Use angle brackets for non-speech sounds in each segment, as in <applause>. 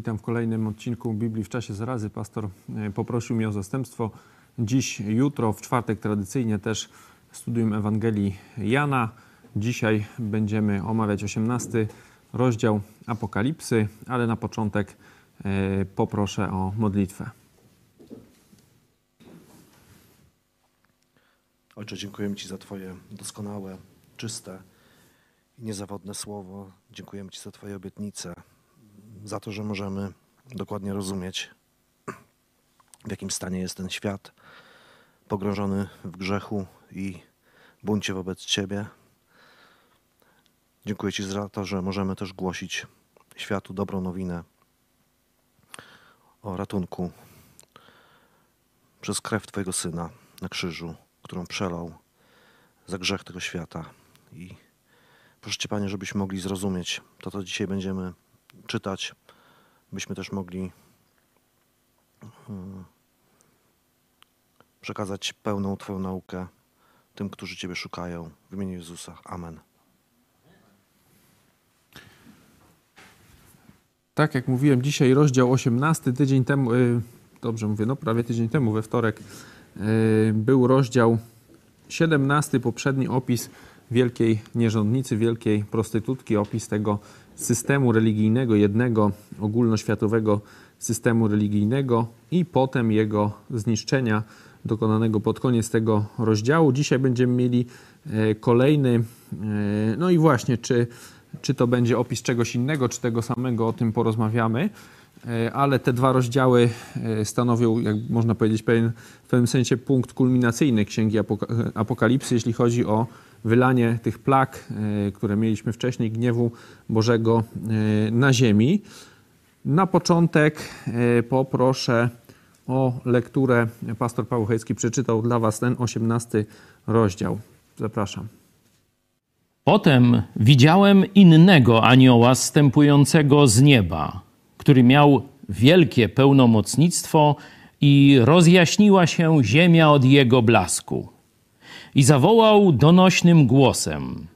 Witam w kolejnym odcinku Biblii w czasie zarazy. Pastor e, poprosił mnie o zastępstwo. Dziś, jutro, w czwartek tradycyjnie też studium Ewangelii Jana. Dzisiaj będziemy omawiać 18 rozdział Apokalipsy, ale na początek e, poproszę o modlitwę. Ojcze, dziękujemy Ci za Twoje doskonałe, czyste i niezawodne słowo. Dziękujemy Ci za Twoje obietnice za to, że możemy dokładnie rozumieć, w jakim stanie jest ten świat, pogrążony w grzechu i buncie wobec Ciebie. Dziękuję Ci za to, że możemy też głosić światu dobrą nowinę o ratunku przez krew Twojego Syna na krzyżu, którą przelał za grzech tego świata. I proszę Cię, Panie, żebyśmy mogli zrozumieć to, co dzisiaj będziemy czytać, byśmy też mogli hmm, przekazać pełną Twoją naukę tym, którzy Ciebie szukają. W imieniu Jezusa. Amen. Tak jak mówiłem, dzisiaj rozdział 18, tydzień temu, yy, dobrze mówię, no prawie tydzień temu, we wtorek, yy, był rozdział 17, poprzedni opis wielkiej nierządnicy, wielkiej prostytutki, opis tego systemu religijnego, jednego ogólnoświatowego systemu religijnego i potem jego zniszczenia dokonanego pod koniec tego rozdziału. Dzisiaj będziemy mieli e, kolejny, e, no i właśnie, czy, czy to będzie opis czegoś innego, czy tego samego, o tym porozmawiamy e, ale te dwa rozdziały stanowią, jak można powiedzieć, pewien, w pewnym sensie punkt kulminacyjny Księgi Apokalipsy, jeśli chodzi o wylanie tych plag, e, które mieliśmy wcześniej, gniewu Bożego e, na ziemi. Na początek e, poproszę o lekturę. Pastor Paweł Hejski przeczytał dla Was ten 18 rozdział. Zapraszam. Potem widziałem innego anioła stępującego z nieba, który miał wielkie pełnomocnictwo i rozjaśniła się ziemia od jego blasku i zawołał donośnym głosem: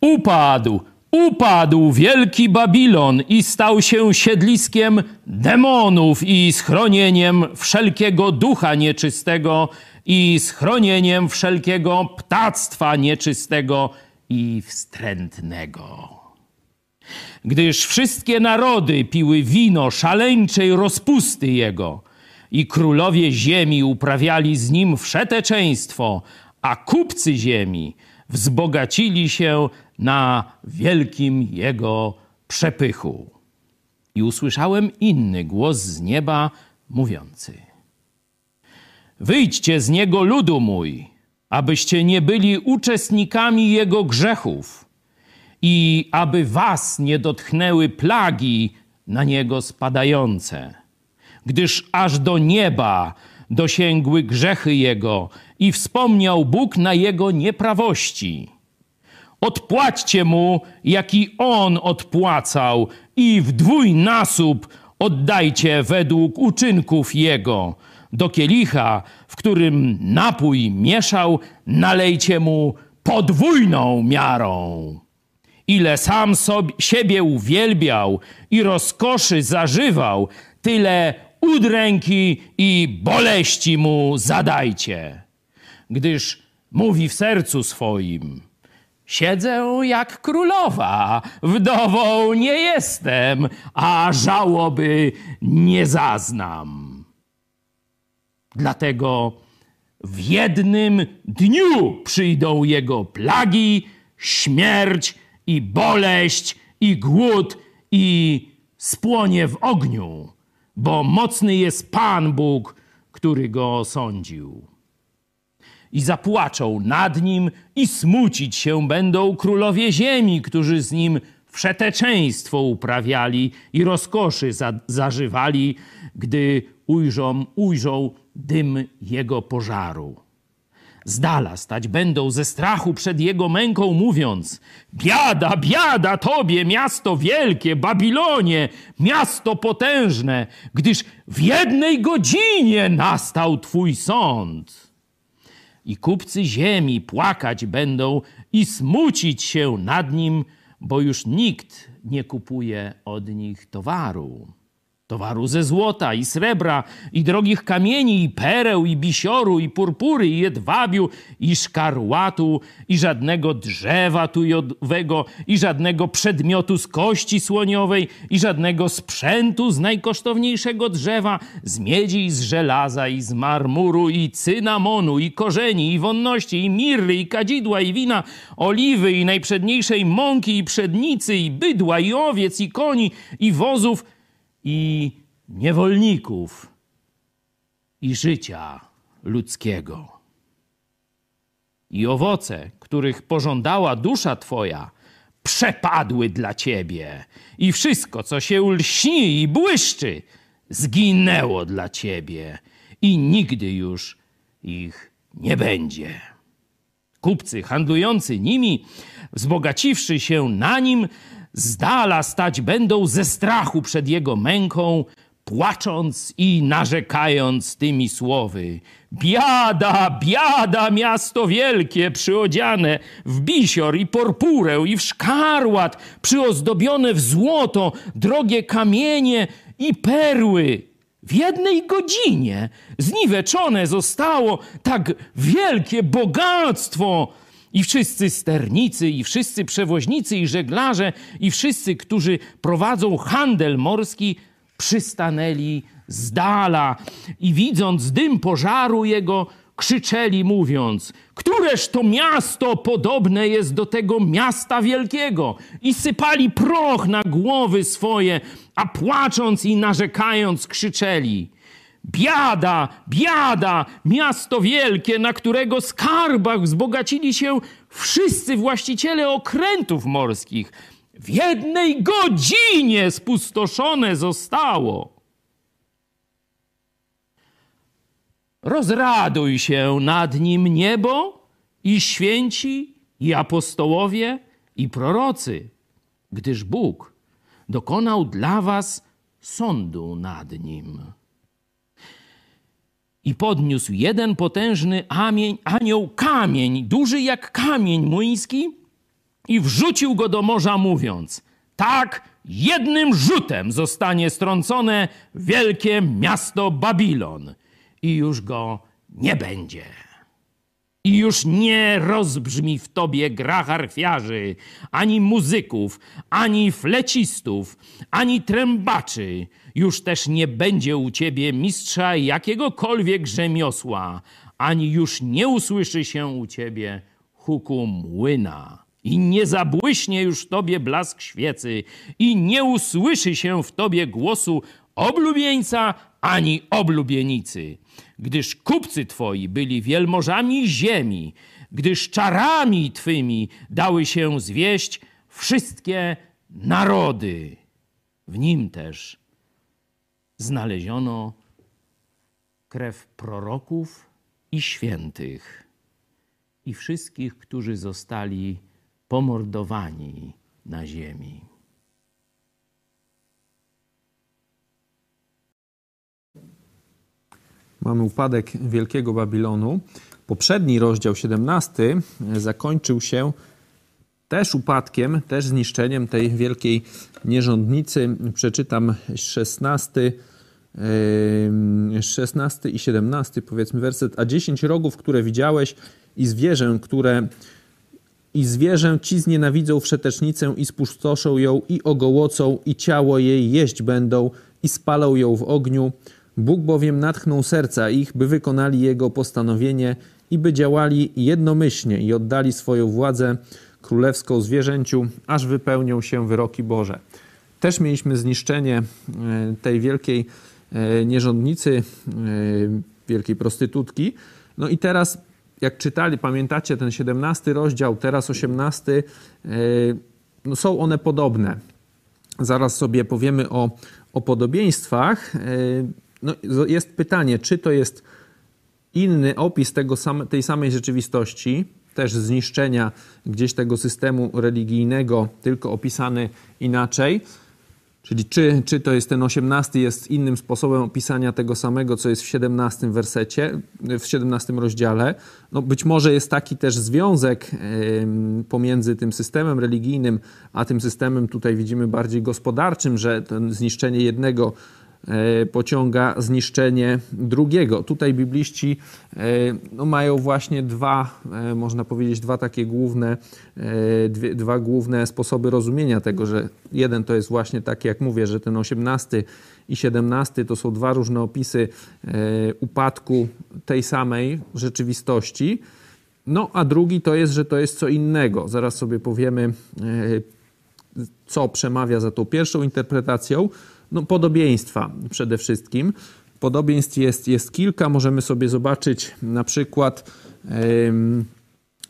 Upadł, upadł wielki Babilon i stał się siedliskiem demonów i schronieniem wszelkiego ducha nieczystego i schronieniem wszelkiego ptactwa nieczystego i wstrętnego. Gdyż wszystkie narody piły wino szaleńczej rozpusty jego – i królowie ziemi uprawiali z nim wszeteczeństwo, a kupcy ziemi wzbogacili się na wielkim jego przepychu. I usłyszałem inny głos z nieba mówiący: Wyjdźcie z niego, ludu mój, abyście nie byli uczestnikami jego grzechów i aby was nie dotknęły plagi na niego spadające gdyż aż do nieba dosięgły grzechy jego i wspomniał Bóg na jego nieprawości. Odpłaćcie mu, jaki on odpłacał, i w dwójnasób oddajcie według uczynków jego. Do kielicha, w którym napój mieszał, nalejcie mu podwójną miarą. Ile sam sobie, siebie uwielbiał i rozkoszy zażywał, tyle udręki i boleści mu zadajcie, gdyż mówi w sercu swoim: Siedzę jak królowa, wdową nie jestem, a żałoby nie zaznam. Dlatego w jednym dniu przyjdą jego plagi, śmierć i boleść i głód i spłonie w ogniu bo mocny jest Pan Bóg, który go osądził. I zapłaczą nad nim i smucić się będą królowie ziemi, którzy z nim wszeteczeństwo uprawiali i rozkoszy za, zażywali, gdy ujrzą, ujrzą dym jego pożaru. Z dala stać będą ze strachu przed jego męką, mówiąc: Biada, biada tobie, miasto wielkie, Babilonie, miasto potężne, gdyż w jednej godzinie nastał twój sąd. I kupcy ziemi płakać będą i smucić się nad nim, bo już nikt nie kupuje od nich towaru. Towaru ze złota i srebra, i drogich kamieni, i pereł, i bisioru, i purpury, i jedwabiu, i szkarłatu, i żadnego drzewa tujowego, i żadnego przedmiotu z kości słoniowej, i żadnego sprzętu z najkosztowniejszego drzewa, z miedzi, i z żelaza, i z marmuru, i cynamonu, i korzeni, i wonności, i mirry, i kadzidła, i wina, oliwy, i najprzedniejszej mąki, i przednicy, i bydła, i owiec, i koni, i wozów, i niewolników i życia ludzkiego. I owoce, których pożądała dusza Twoja, przepadły dla Ciebie, i wszystko, co się lśni i błyszczy, zginęło dla Ciebie, i nigdy już ich nie będzie. Kupcy handlujący nimi, wzbogaciwszy się na nim, z dala stać będą ze strachu przed jego męką, płacząc i narzekając tymi słowy. Biada, biada, miasto wielkie, przyodziane w bisior i porpurę i w szkarłat, przyozdobione w złoto, drogie kamienie i perły. W jednej godzinie zniweczone zostało tak wielkie bogactwo, i wszyscy sternicy, i wszyscy przewoźnicy, i żeglarze, i wszyscy, którzy prowadzą handel morski, przystanęli z dala i widząc dym pożaru jego, krzyczeli mówiąc: Któreż to miasto podobne jest do tego miasta wielkiego? I sypali proch na głowy swoje, a płacząc i narzekając krzyczeli: Biada, biada, miasto wielkie, na którego skarbach wzbogacili się wszyscy właściciele okrętów morskich. W jednej godzinie spustoszone zostało. Rozraduj się nad nim niebo i święci, i apostołowie, i prorocy, gdyż Bóg dokonał dla was sądu nad nim i podniósł jeden potężny amień, anioł kamień, duży jak kamień młyński, i wrzucił go do morza, mówiąc: Tak, jednym rzutem zostanie strącone wielkie miasto Babilon, i już go nie będzie. I już nie rozbrzmi w tobie gra harfiarzy, ani muzyków, ani flecistów, ani trębaczy. Już też nie będzie u ciebie mistrza jakiegokolwiek rzemiosła, ani już nie usłyszy się u ciebie huku młyna. I nie zabłyśnie już tobie blask świecy, i nie usłyszy się w tobie głosu oblubieńca ani oblubienicy gdyż kupcy twoi byli wielmożami ziemi, gdyż czarami twymi dały się zwieść wszystkie narody. W nim też znaleziono krew proroków i świętych i wszystkich, którzy zostali pomordowani na ziemi. Mamy upadek Wielkiego Babilonu. Poprzedni rozdział 17 zakończył się też upadkiem, też zniszczeniem tej wielkiej nierządnicy. Przeczytam 16, 16 i 17, powiedzmy werset. A dziesięć rogów, które widziałeś i zwierzę, które i zwierzę ci znienawidzą wszetecznicę i spustoszą ją i ogołocą i ciało jej jeść będą i spalą ją w ogniu Bóg bowiem natchnął serca ich, by wykonali Jego postanowienie i by działali jednomyślnie i oddali swoją władzę królewską zwierzęciu, aż wypełnią się wyroki Boże. Też mieliśmy zniszczenie e, tej wielkiej e, nierządnicy, e, wielkiej prostytutki. No i teraz, jak czytali, pamiętacie ten 17 rozdział, teraz 18, no są one podobne. Zaraz sobie powiemy o, o podobieństwach no, jest pytanie, czy to jest inny opis tego same, tej samej rzeczywistości, też zniszczenia gdzieś tego systemu religijnego, tylko opisany inaczej, Czyli czy, czy to jest ten 18 jest innym sposobem opisania tego samego, co jest w 17 wersecie, w 17 rozdziale. No być może jest taki też związek pomiędzy tym systemem religijnym, a tym systemem tutaj widzimy bardziej gospodarczym, że to zniszczenie jednego pociąga zniszczenie drugiego. Tutaj bibliści e, no, mają właśnie dwa, e, można powiedzieć, dwa takie główne, dwie, dwa główne sposoby rozumienia tego, że jeden to jest właśnie taki, jak mówię, że ten 18 i 17 to są dwa różne opisy upadku tej samej rzeczywistości. No, a drugi to jest, że to jest co innego. Zaraz sobie powiemy, co przemawia za tą pierwszą interpretacją. No, podobieństwa przede wszystkim. Podobieństw jest, jest kilka. Możemy sobie zobaczyć na przykład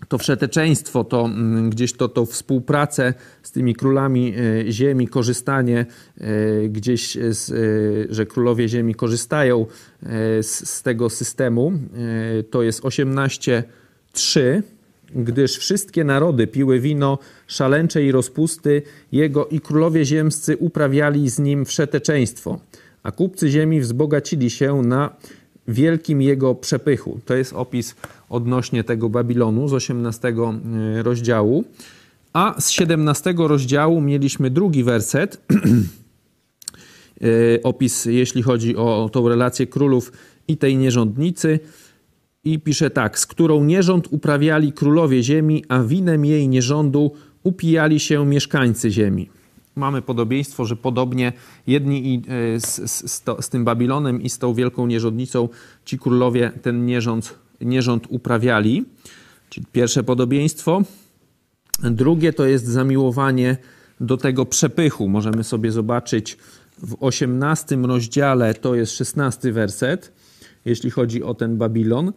to wszeteczeństwo, to mm, gdzieś to, to współpracę z tymi królami e, ziemi, korzystanie e, gdzieś, z, e, że królowie ziemi korzystają z, z tego systemu. To jest 18.3 gdyż wszystkie narody piły wino szaleńcze i rozpusty jego i królowie ziemscy uprawiali z nim wszeteczeństwo, a kupcy ziemi wzbogacili się na wielkim jego przepychu. To jest opis odnośnie tego Babilonu z 18 e, rozdziału. A z 17 rozdziału mieliśmy drugi werset, <clears throat> e, opis jeśli chodzi o tą relację królów i tej nierządnicy i pisze tak, z którą nierząd uprawiali królowie ziemi, a winem jej nierządu upijali się mieszkańcy ziemi. Mamy podobieństwo, że podobnie jedni e, z, z, z, tym Babilonem i z tą wielką nierządnicą ci królowie ten nierząd, nierząd uprawiali. Czyli pierwsze podobieństwo. Drugie to jest zamiłowanie do tego przepychu. Możemy sobie zobaczyć w 18 rozdziale, to jest 16 werset jeśli chodzi o ten Babilon.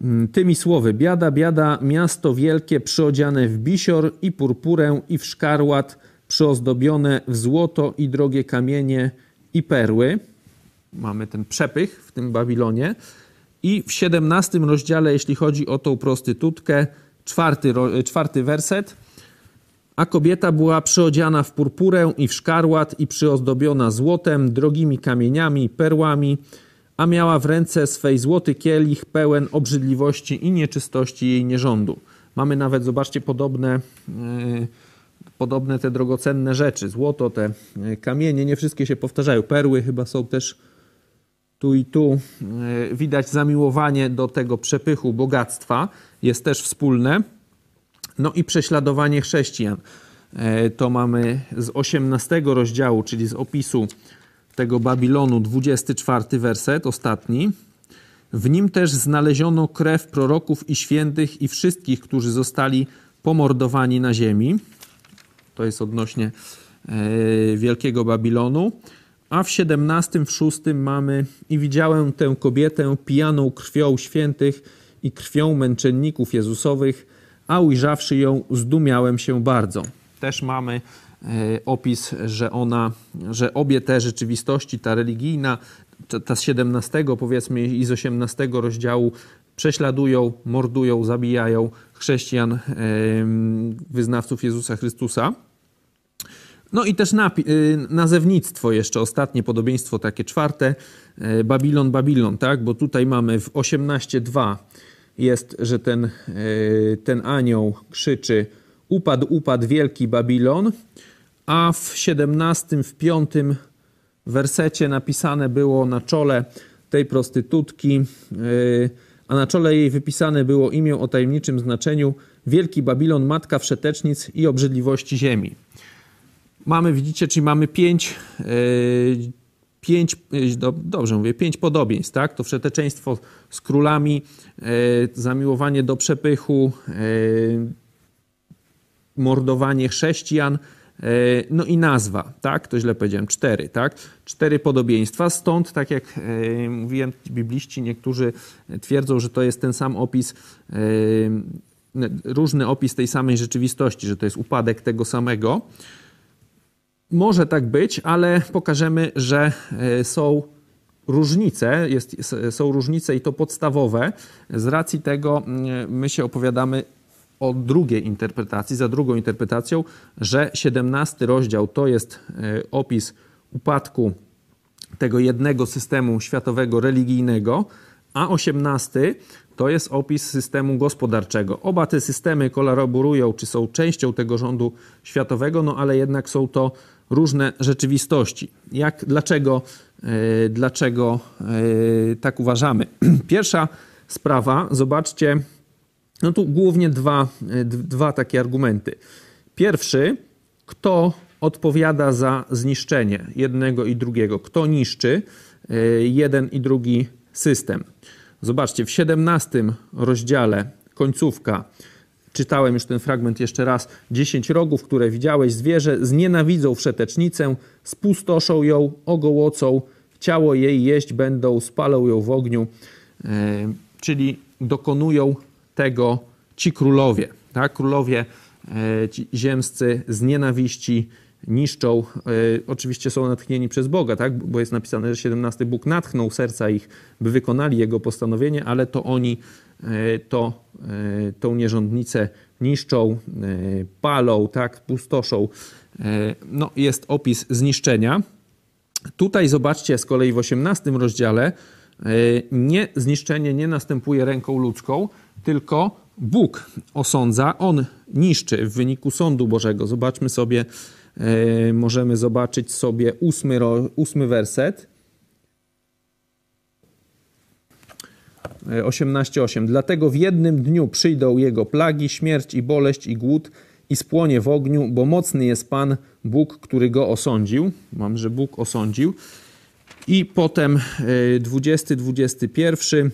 Mm, tymi słowy, biada, biada, miasto wielkie, przyodziane w bisior i purpurę i w szkarłat, przyozdobione w złoto i drogie kamienie i perły. Mamy ten przepych w tym Babilonie. I w 17 rozdziale, jeśli chodzi o tą prostytutkę, czwarty, czwarty werset. A kobieta była przyodziana w purpurę i w szkarłat i przyozdobiona złotem, drogimi kamieniami perłami, a miała w ręce swej złoty kielich pełen obrzydliwości i nieczystości jej nierządu. Mamy nawet, zobaczcie, podobne, yy, podobne te drogocenne rzeczy. Złoto, te e, kamienie, nie wszystkie się powtarzają. Perły chyba są też tu i tu. Yy, widać zamiłowanie do tego przepychu bogactwa. Jest też wspólne. No i prześladowanie chrześcijan. Yy, to mamy z 18 rozdziału, czyli z opisu tego Babilonu, 24 werset, ostatni. W nim też znaleziono krew proroków i świętych i wszystkich, którzy zostali pomordowani na ziemi. To jest odnośnie e, Wielkiego Babilonu. A w 17, w 6 mamy i widziałem tę kobietę pijaną krwią świętych i krwią męczenników Jezusowych, a ujrzawszy ją, zdumiałem się bardzo. Też mamy opis, że ona, że obie te rzeczywistości, ta religijna, ta z 17 powiedzmy i z 18 rozdziału prześladują, mordują, zabijają chrześcijan, wyznawców Jezusa Chrystusa. No i też y, nazewnictwo jeszcze, ostatnie podobieństwo, takie czwarte, e, Babilon, Babilon, tak? Bo tutaj mamy w 18.2 jest, że ten, e, ten anioł krzyczy upadł, upadł wielki Babilon, a w 17, w 5 wersecie napisane było na czole tej prostytutki, yy, a na czole jej wypisane było imię o tajemniczym znaczeniu Wielki Babilon, matka wszetecznic i obrzydliwości ziemi. Mamy, widzicie, czyli mamy pięć, yy, pięć yy, do, dobrze mówię, pięć podobieństw, tak? To wszeteczeństwo z królami, zamiłowanie do przepychu, mordowanie chrześcijan, no i nazwa, tak? To źle powiedziałem, cztery, tak? Cztery podobieństwa. Stąd, tak jak e, mówiłem, bibliści niektórzy twierdzą, że to jest ten sam opis, e, różny opis tej samej rzeczywistości, że to jest upadek tego samego. Może tak być, ale pokażemy, że są różnice, jest, są różnice i to podstawowe. Z racji tego my się opowiadamy o drugiej interpretacji, za drugą interpretacją, że 17 rozdział to jest e, opis upadku tego jednego systemu światowego religijnego, a 18 to jest opis systemu gospodarczego. Oba te systemy kolaborują, czy są częścią tego rządu światowego, no ale jednak są to różne rzeczywistości. Jak, dlaczego, yy, dlaczego yy, tak uważamy? <clears throat> Pierwsza sprawa, zobaczcie, no tu głównie dwa, yy, dwa takie argumenty. Pierwszy, kto odpowiada za zniszczenie jednego i drugiego, kto niszczy jeden i drugi system. Zobaczcie, w 17 rozdziale, końcówka, czytałem już ten fragment jeszcze raz. Dziesięć rogów, które widziałeś, zwierzę, znienawidzą wszetecznicę, spustoszą ją, ogołocą, ciało jej jeść będą, spalą ją w ogniu. E, czyli dokonują tego ci królowie. Tak? Królowie e, ci ziemscy z nienawiści niszczą, e, oczywiście są natchnieni przez Boga, tak? bo jest napisane, że 17 Bóg natchnął serca ich, by wykonali Jego postanowienie, ale to oni e, to, tą nierządnicę niszczą, palą, tak? pustoszą. No, jest opis zniszczenia. Tutaj zobaczcie z kolei w 18 rozdziale, nie, zniszczenie nie następuje ręką ludzką, tylko Bóg osądza, On niszczy w wyniku sądu Bożego. Zobaczmy sobie E, możemy zobaczyć sobie ósmy, ósmy werset. 18:8. E, Dlatego w jednym dniu przyjdą jego plagi, śmierć i boleść i głód i spłonie w ogniu, bo mocny jest Pan Bóg, który go osądził. Mam, że Bóg osądził. I potem 20, e, 21.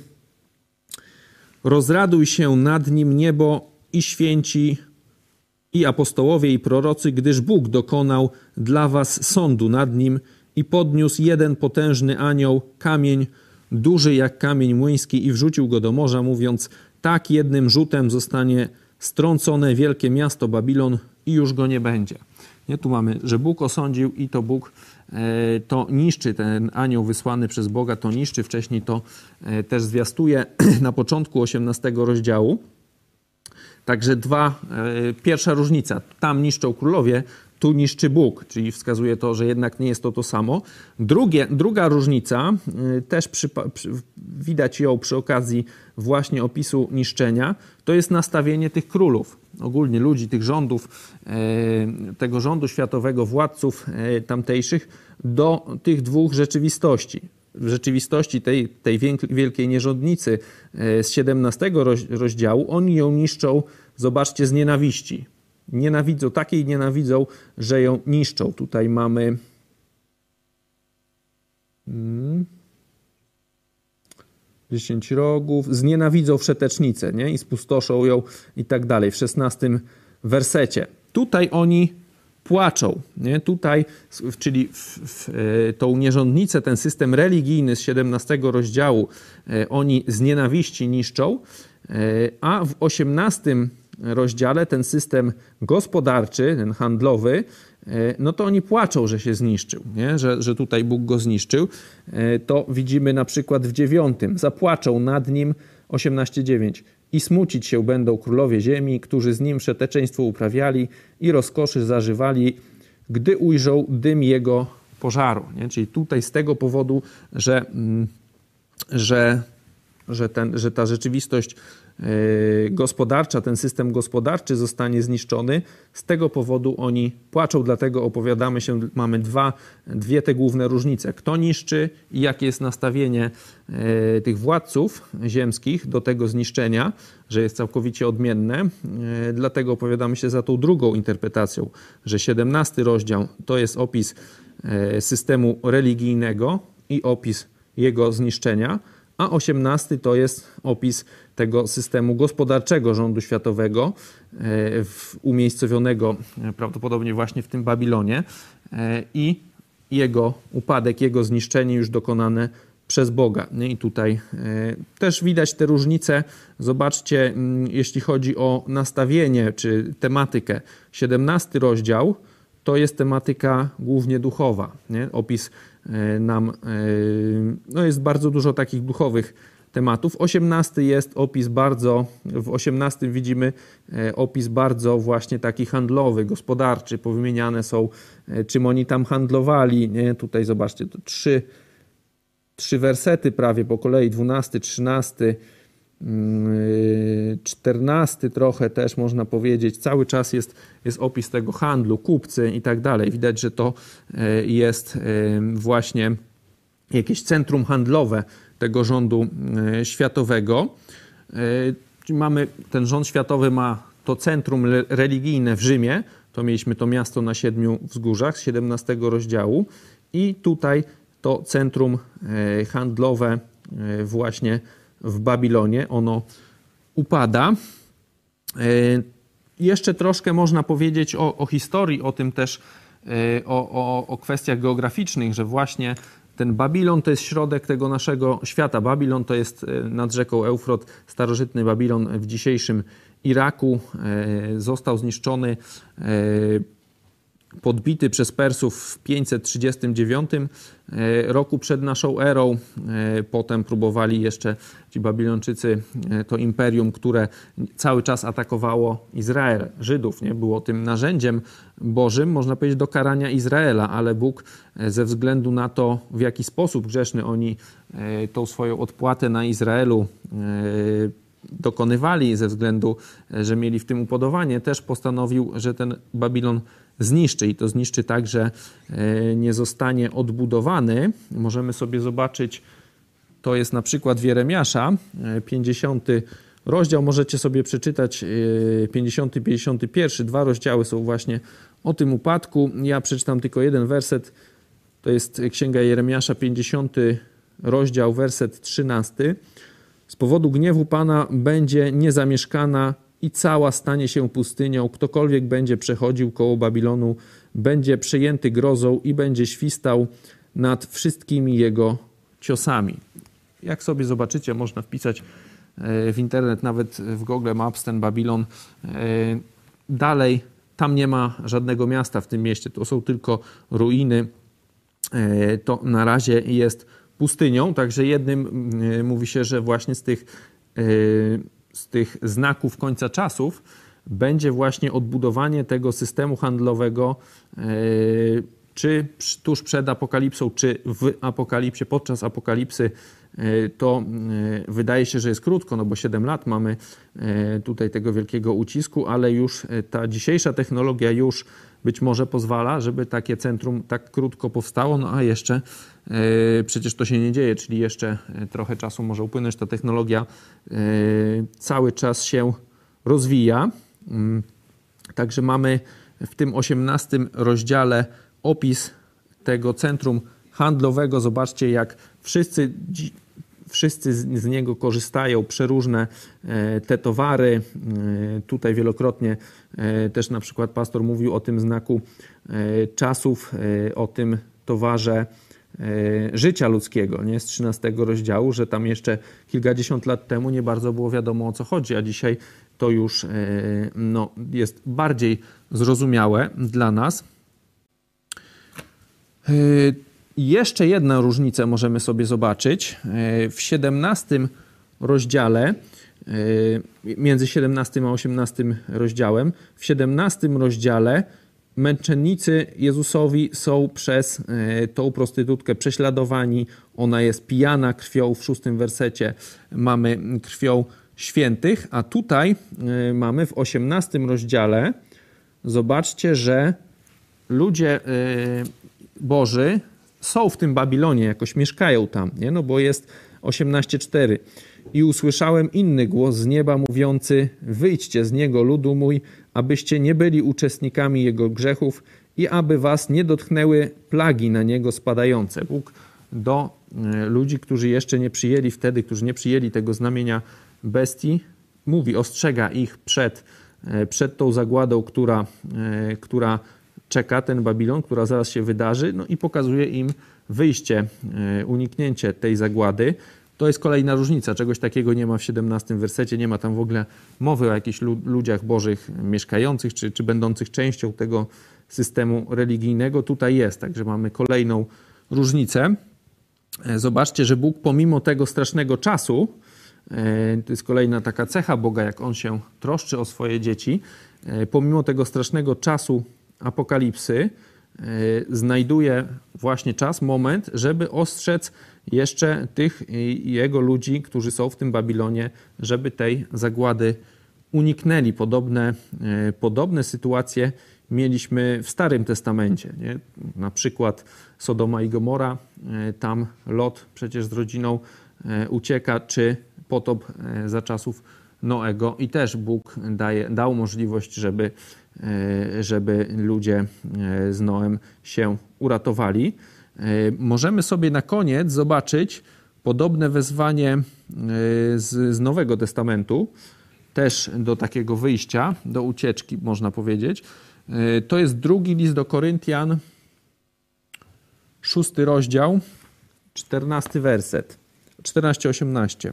Rozraduj się nad nim niebo i święci i apostołowie i prorocy, gdyż Bóg dokonał dla was sądu nad nim i podniósł jeden potężny anioł, kamień, duży jak kamień młyński i wrzucił go do morza, mówiąc, tak jednym rzutem zostanie strącone wielkie miasto Babilon i już go nie będzie. Nie, tu mamy, że Bóg osądził i to Bóg to niszczy, ten anioł wysłany przez Boga to niszczy, wcześniej to e, też zwiastuje <clears throat> na początku 18 rozdziału. Także dwa, e, pierwsza różnica. Tam niszczą królowie, tu niszczy Bóg, czyli wskazuje to, że jednak nie jest to to samo. Drugie, druga różnica, e, też przy, przy, widać ją przy okazji właśnie opisu niszczenia, to jest nastawienie tych królów, ogólnie ludzi, tych rządów, e, tego rządu światowego, władców tamtejszych, do tych dwóch rzeczywistości w rzeczywistości tej, tej wielkiej nierządnicy e, z 17 rozdziału, oni ją niszczą, zobaczcie, z nienawiści. Nienawidzą, takiej nienawidzą, że ją niszczą. Tutaj mamy. Hmm, 10 rogów, znienawidzą wszetecznicę nie? i spustoszą ją i tak dalej. W 16 wersecie. Tutaj oni płaczą. Nie? Tutaj, czyli w, w, e, tą nierządnicę, ten system religijny z 17 rozdziału e, oni z nienawiści niszczą, e, a w 18 rozdziale ten system gospodarczy, ten handlowy, no to oni płaczą, że się zniszczył, nie? Że, że tutaj Bóg go zniszczył. To widzimy na przykład w dziewiątym. Zapłaczą nad nim 18.9 i smucić się będą królowie ziemi, którzy z nim przeteczeństwo uprawiali i rozkoszy zażywali, gdy ujrzą dym jego pożaru. Nie? Czyli tutaj z tego powodu, że, mm, że, że, ten, że ta rzeczywistość gospodarcza, ten system gospodarczy zostanie zniszczony. Z tego powodu oni płaczą, dlatego opowiadamy się, mamy dwa, dwie te główne różnice. Kto niszczy i jakie jest nastawienie e, tych władców ziemskich do tego zniszczenia, że jest całkowicie odmienne. E, dlatego opowiadamy się za tą drugą interpretacją, że 17 rozdział to jest opis systemu religijnego i opis jego zniszczenia, a 18 to jest opis tego systemu gospodarczego rządu światowego, e, umiejscowionego e, prawdopodobnie właśnie w tym Babilonie e, i jego upadek, jego zniszczenie już dokonane przez Boga. I tutaj też widać te różnice. Zobaczcie, jeśli chodzi o nastawienie czy tematykę. 17 rozdział to jest tematyka głównie duchowa. Opis nam, no jest bardzo dużo takich duchowych tematów. 18 jest opis bardzo, w 18 widzimy e, opis bardzo właśnie taki handlowy, gospodarczy. Powymieniane są, e, czym oni tam handlowali. Nie? Tutaj zobaczcie, to trzy, trzy wersety prawie po kolei, 12, 13, 14 trochę też można powiedzieć. Cały czas jest, jest opis tego handlu, kupcy i tak dalej. Widać, że to e, jest właśnie jakieś centrum handlowe tego rządu e, światowego. E, mamy, ten rząd światowy ma to centrum religijne w Rzymie, to mieliśmy to miasto na siedmiu wzgórzach z 17 rozdziału i tutaj to centrum e, handlowe właśnie w Babilonie, ono upada. Jeszcze troszkę można powiedzieć o, o historii, o tym też, o, o, o kwestiach geograficznych, że właśnie ten Babilon to jest środek tego naszego świata. Babilon to jest e, nad rzeką Eufrot, starożytny Babilon w dzisiejszym Iraku. E, został zniszczony e, podbity przez Persów w 539 e, roku przed naszą erą. E, potem próbowali jeszcze ci Babilończycy e, to imperium, które cały czas atakowało Izrael, Żydów, nie? było tym narzędziem Bożym, można powiedzieć, do karania Izraela, ale Bóg ze względu na to, w jaki sposób grzeszny oni tą swoją odpłatę na Izraelu dokonywali ze względu, że mieli w tym upodobanie, też postanowił, że ten Babilon zniszczy i to zniszczy tak, że e, nie zostanie odbudowany. Możemy sobie zobaczyć, to jest na przykład w Jeremiasza, 50 e, rozdział, możecie sobie przeczytać 50, e, 51, dwa rozdziały są właśnie o tym upadku. Ja przeczytam tylko jeden werset, to jest Księga Jeremiasza, 50 rozdział, werset 13. Z powodu gniewu Pana będzie niezamieszkana i cała stanie się pustynią. Ktokolwiek będzie przechodził koło Babilonu, będzie przejęty grozą i będzie świstał nad wszystkimi jego ciosami. Jak sobie zobaczycie, można wpisać e, w internet, nawet w Google Maps ten Babilon. E, dalej, tam nie ma żadnego miasta w tym mieście, to są tylko ruiny. E, to na razie jest pustynią, także jednym mówi się, że właśnie z tych z tych znaków końca czasów będzie właśnie odbudowanie tego systemu handlowego, e, czy tuż przed apokalipsą, czy w apokalipsie, podczas apokalipsy, e, to e, wydaje się, że jest krótko, no bo 7 lat mamy tutaj tego wielkiego ucisku, ale już ta dzisiejsza technologia już być może pozwala, żeby takie centrum tak krótko powstało, no a jeszcze e, przecież to się nie dzieje, czyli jeszcze e, trochę czasu może upłynąć. Ta technologia e, cały czas się rozwija. Mm, także mamy w tym 18 rozdziale opis tego centrum handlowego. Zobaczcie, jak wszyscy wszyscy z, niego korzystają, przeróżne e, te towary. E, tutaj wielokrotnie e, też na przykład pastor mówił o tym znaku czasów, o tym towarze życia ludzkiego, nie? z 13 rozdziału, że tam jeszcze kilkadziesiąt lat temu nie bardzo było wiadomo o co chodzi, a dzisiaj to już no, jest bardziej zrozumiałe dla nas. Jeszcze jedna różnica możemy sobie zobaczyć. E, w 17 rozdziale, e, między 17 a 18 rozdziałem, w 17 rozdziale męczennicy Jezusowi są przez e, tą prostytutkę prześladowani. Ona jest pijana krwią. W szóstym wersecie mamy krwią świętych, a tutaj mamy w 18 rozdziale, zobaczcie, że ludzie Boży są w tym Babilonie, jakoś mieszkają tam, nie? no bo jest 18:4. I usłyszałem inny głos z nieba mówiący: Wyjdźcie z niego, ludu mój, abyście nie byli uczestnikami jego grzechów i aby was nie dotknęły plagi na niego spadające. Bóg do e, ludzi, którzy jeszcze nie przyjęli wtedy, którzy nie przyjęli tego znamienia bestii, mówi, ostrzega ich przed, e, przed tą zagładą, która, e, która czeka ten Babilon, która zaraz się wydarzy, no i pokazuje im wyjście, e, uniknięcie tej zagłady. To jest kolejna różnica. Czegoś takiego nie ma w 17 wersecie, nie ma tam w ogóle mowy o jakichś ludziach bożych mieszkających czy, czy będących częścią tego systemu religijnego. Tutaj jest, także mamy kolejną różnicę. E, Zobaczcie, że Bóg pomimo tego strasznego czasu, e, to jest kolejna taka cecha Boga, jak On się troszczy o swoje dzieci, pomimo tego strasznego czasu apokalipsy, e, znajduje właśnie czas, moment, żeby ostrzec jeszcze tych e, jego ludzi, którzy są w tym Babilonie, żeby tej zagłady uniknęli. Podobne, e, podobne sytuacje mieliśmy w Starym Testamencie. Nie? Na przykład Sodoma i Gomora, tam Lot przecież z rodziną ucieka, czy potop za czasów Noego i też Bóg daje, dał możliwość, żeby, żeby ludzie e, z Noem się uratowali. E, Możemy sobie na koniec zobaczyć podobne wezwanie z, z Nowego Testamentu, też do takiego wyjścia, do ucieczki, można powiedzieć. To jest drugi list do Koryntian, szósty rozdział, czternasty werset, 14-18.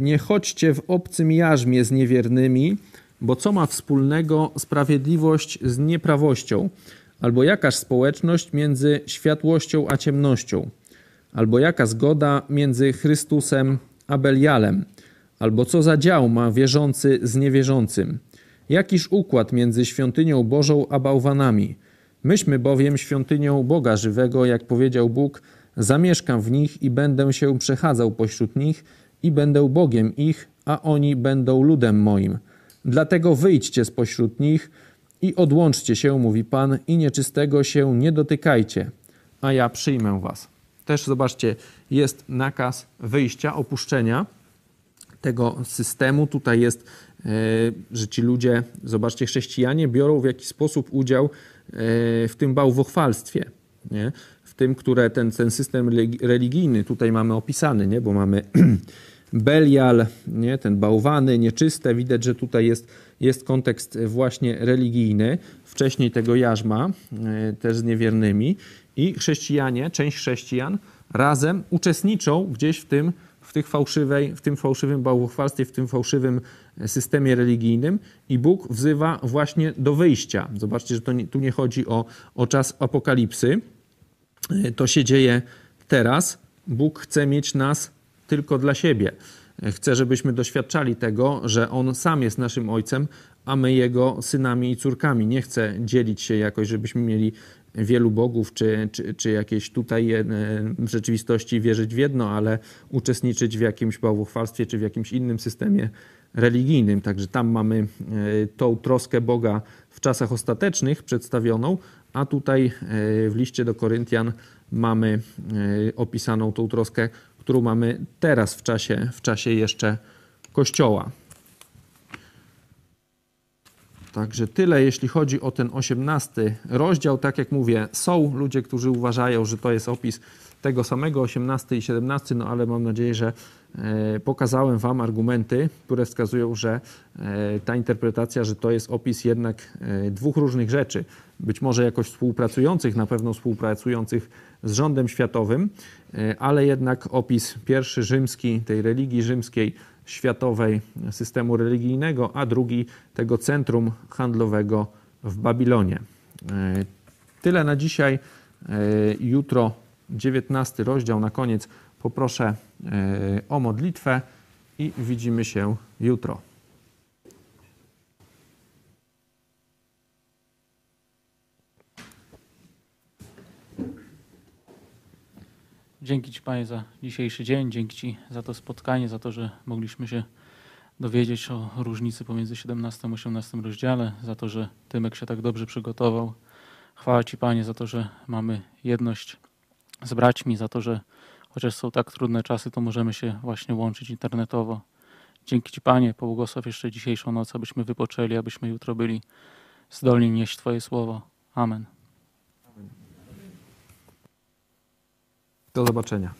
Nie chodźcie w obcym jarzmie z niewiernymi, bo co ma wspólnego sprawiedliwość z nieprawością? Albo jakaż społeczność między światłością a ciemnością? Albo jaka zgoda między Chrystusem a Belialem? Albo co za dział ma wierzący z niewierzącym? Jakiż układ między świątynią Bożą a bałwanami? Myśmy bowiem świątynią Boga żywego, jak powiedział Bóg, zamieszkam w nich i będę się przechadzał pośród nich i będę Bogiem ich, a oni będą ludem moim. Dlatego wyjdźcie spośród nich i odłączcie się, mówi Pan, i nieczystego się nie dotykajcie, a ja przyjmę was. Też zobaczcie, jest nakaz wyjścia, opuszczenia tego systemu. Tutaj jest, e, że ci ludzie, zobaczcie, chrześcijanie biorą w jakiś sposób udział e, w tym bałwochwalstwie. Nie? W tym, które ten, ten system religi- religijny tutaj mamy opisany, nie? bo mamy <clears throat> Belial, nie? ten bałwany, nieczyste. Widać, że tutaj jest, jest kontekst właśnie religijny. Wcześniej tego jarzma, e, też z niewiernymi. I chrześcijanie, część chrześcijan razem uczestniczą gdzieś w tym, w, tych fałszywej, w tym fałszywym bałwochwalstwie, w tym fałszywym systemie religijnym i Bóg wzywa właśnie do wyjścia. Zobaczcie, że nie, tu nie chodzi o, o czas apokalipsy. To się dzieje teraz. Bóg chce mieć nas tylko dla siebie. Chce, żebyśmy doświadczali tego, że On sam jest naszym Ojcem, a my Jego synami i córkami. Nie chce dzielić się jakoś, żebyśmy mieli wielu bogów, czy, czy, czy jakieś tutaj e, w rzeczywistości wierzyć w jedno, ale uczestniczyć w jakimś bałwochwalstwie, czy w jakimś innym systemie religijnym. Także tam mamy e, tą troskę Boga w czasach ostatecznych przedstawioną, a tutaj e, w liście do Koryntian mamy opisaną tą troskę, którą mamy teraz w czasie, w czasie jeszcze Kościoła. Także tyle, jeśli chodzi o ten 18 rozdział. Tak jak mówię, są ludzie, którzy uważają, że to jest opis tego samego 18 i 17, no ale mam nadzieję, że e, pokazałem Wam argumenty, które wskazują, że e, ta interpretacja, że to jest opis jednak e, dwóch różnych rzeczy. Być może jakoś współpracujących, na pewno współpracujących z rządem światowym, e, ale jednak opis pierwszy rzymski, tej religii rzymskiej, światowej systemu religijnego, a drugi tego centrum handlowego w Babilonie. E, Tyle na dzisiaj. E, Jutro 19 rozdział na koniec poproszę o modlitwę i widzimy się jutro. Dzięki Ci, Panie, za dzisiejszy dzień. Dzięki Ci za to spotkanie, za to, że mogliśmy się dowiedzieć o różnicy pomiędzy 17 a 18 rozdziale, za to, że Tymek się tak dobrze przygotował. Chwała Ci, Panie, za to, że mamy jedność z braćmi, za to, że chociaż są tak trudne czasy, to możemy się właśnie łączyć internetowo. Dzięki Ci, Panie, pobłogosław jeszcze dzisiejszą noc, abyśmy wypoczęli, abyśmy jutro byli zdolni nieść Twoje słowo. Amen. Do zobaczenia.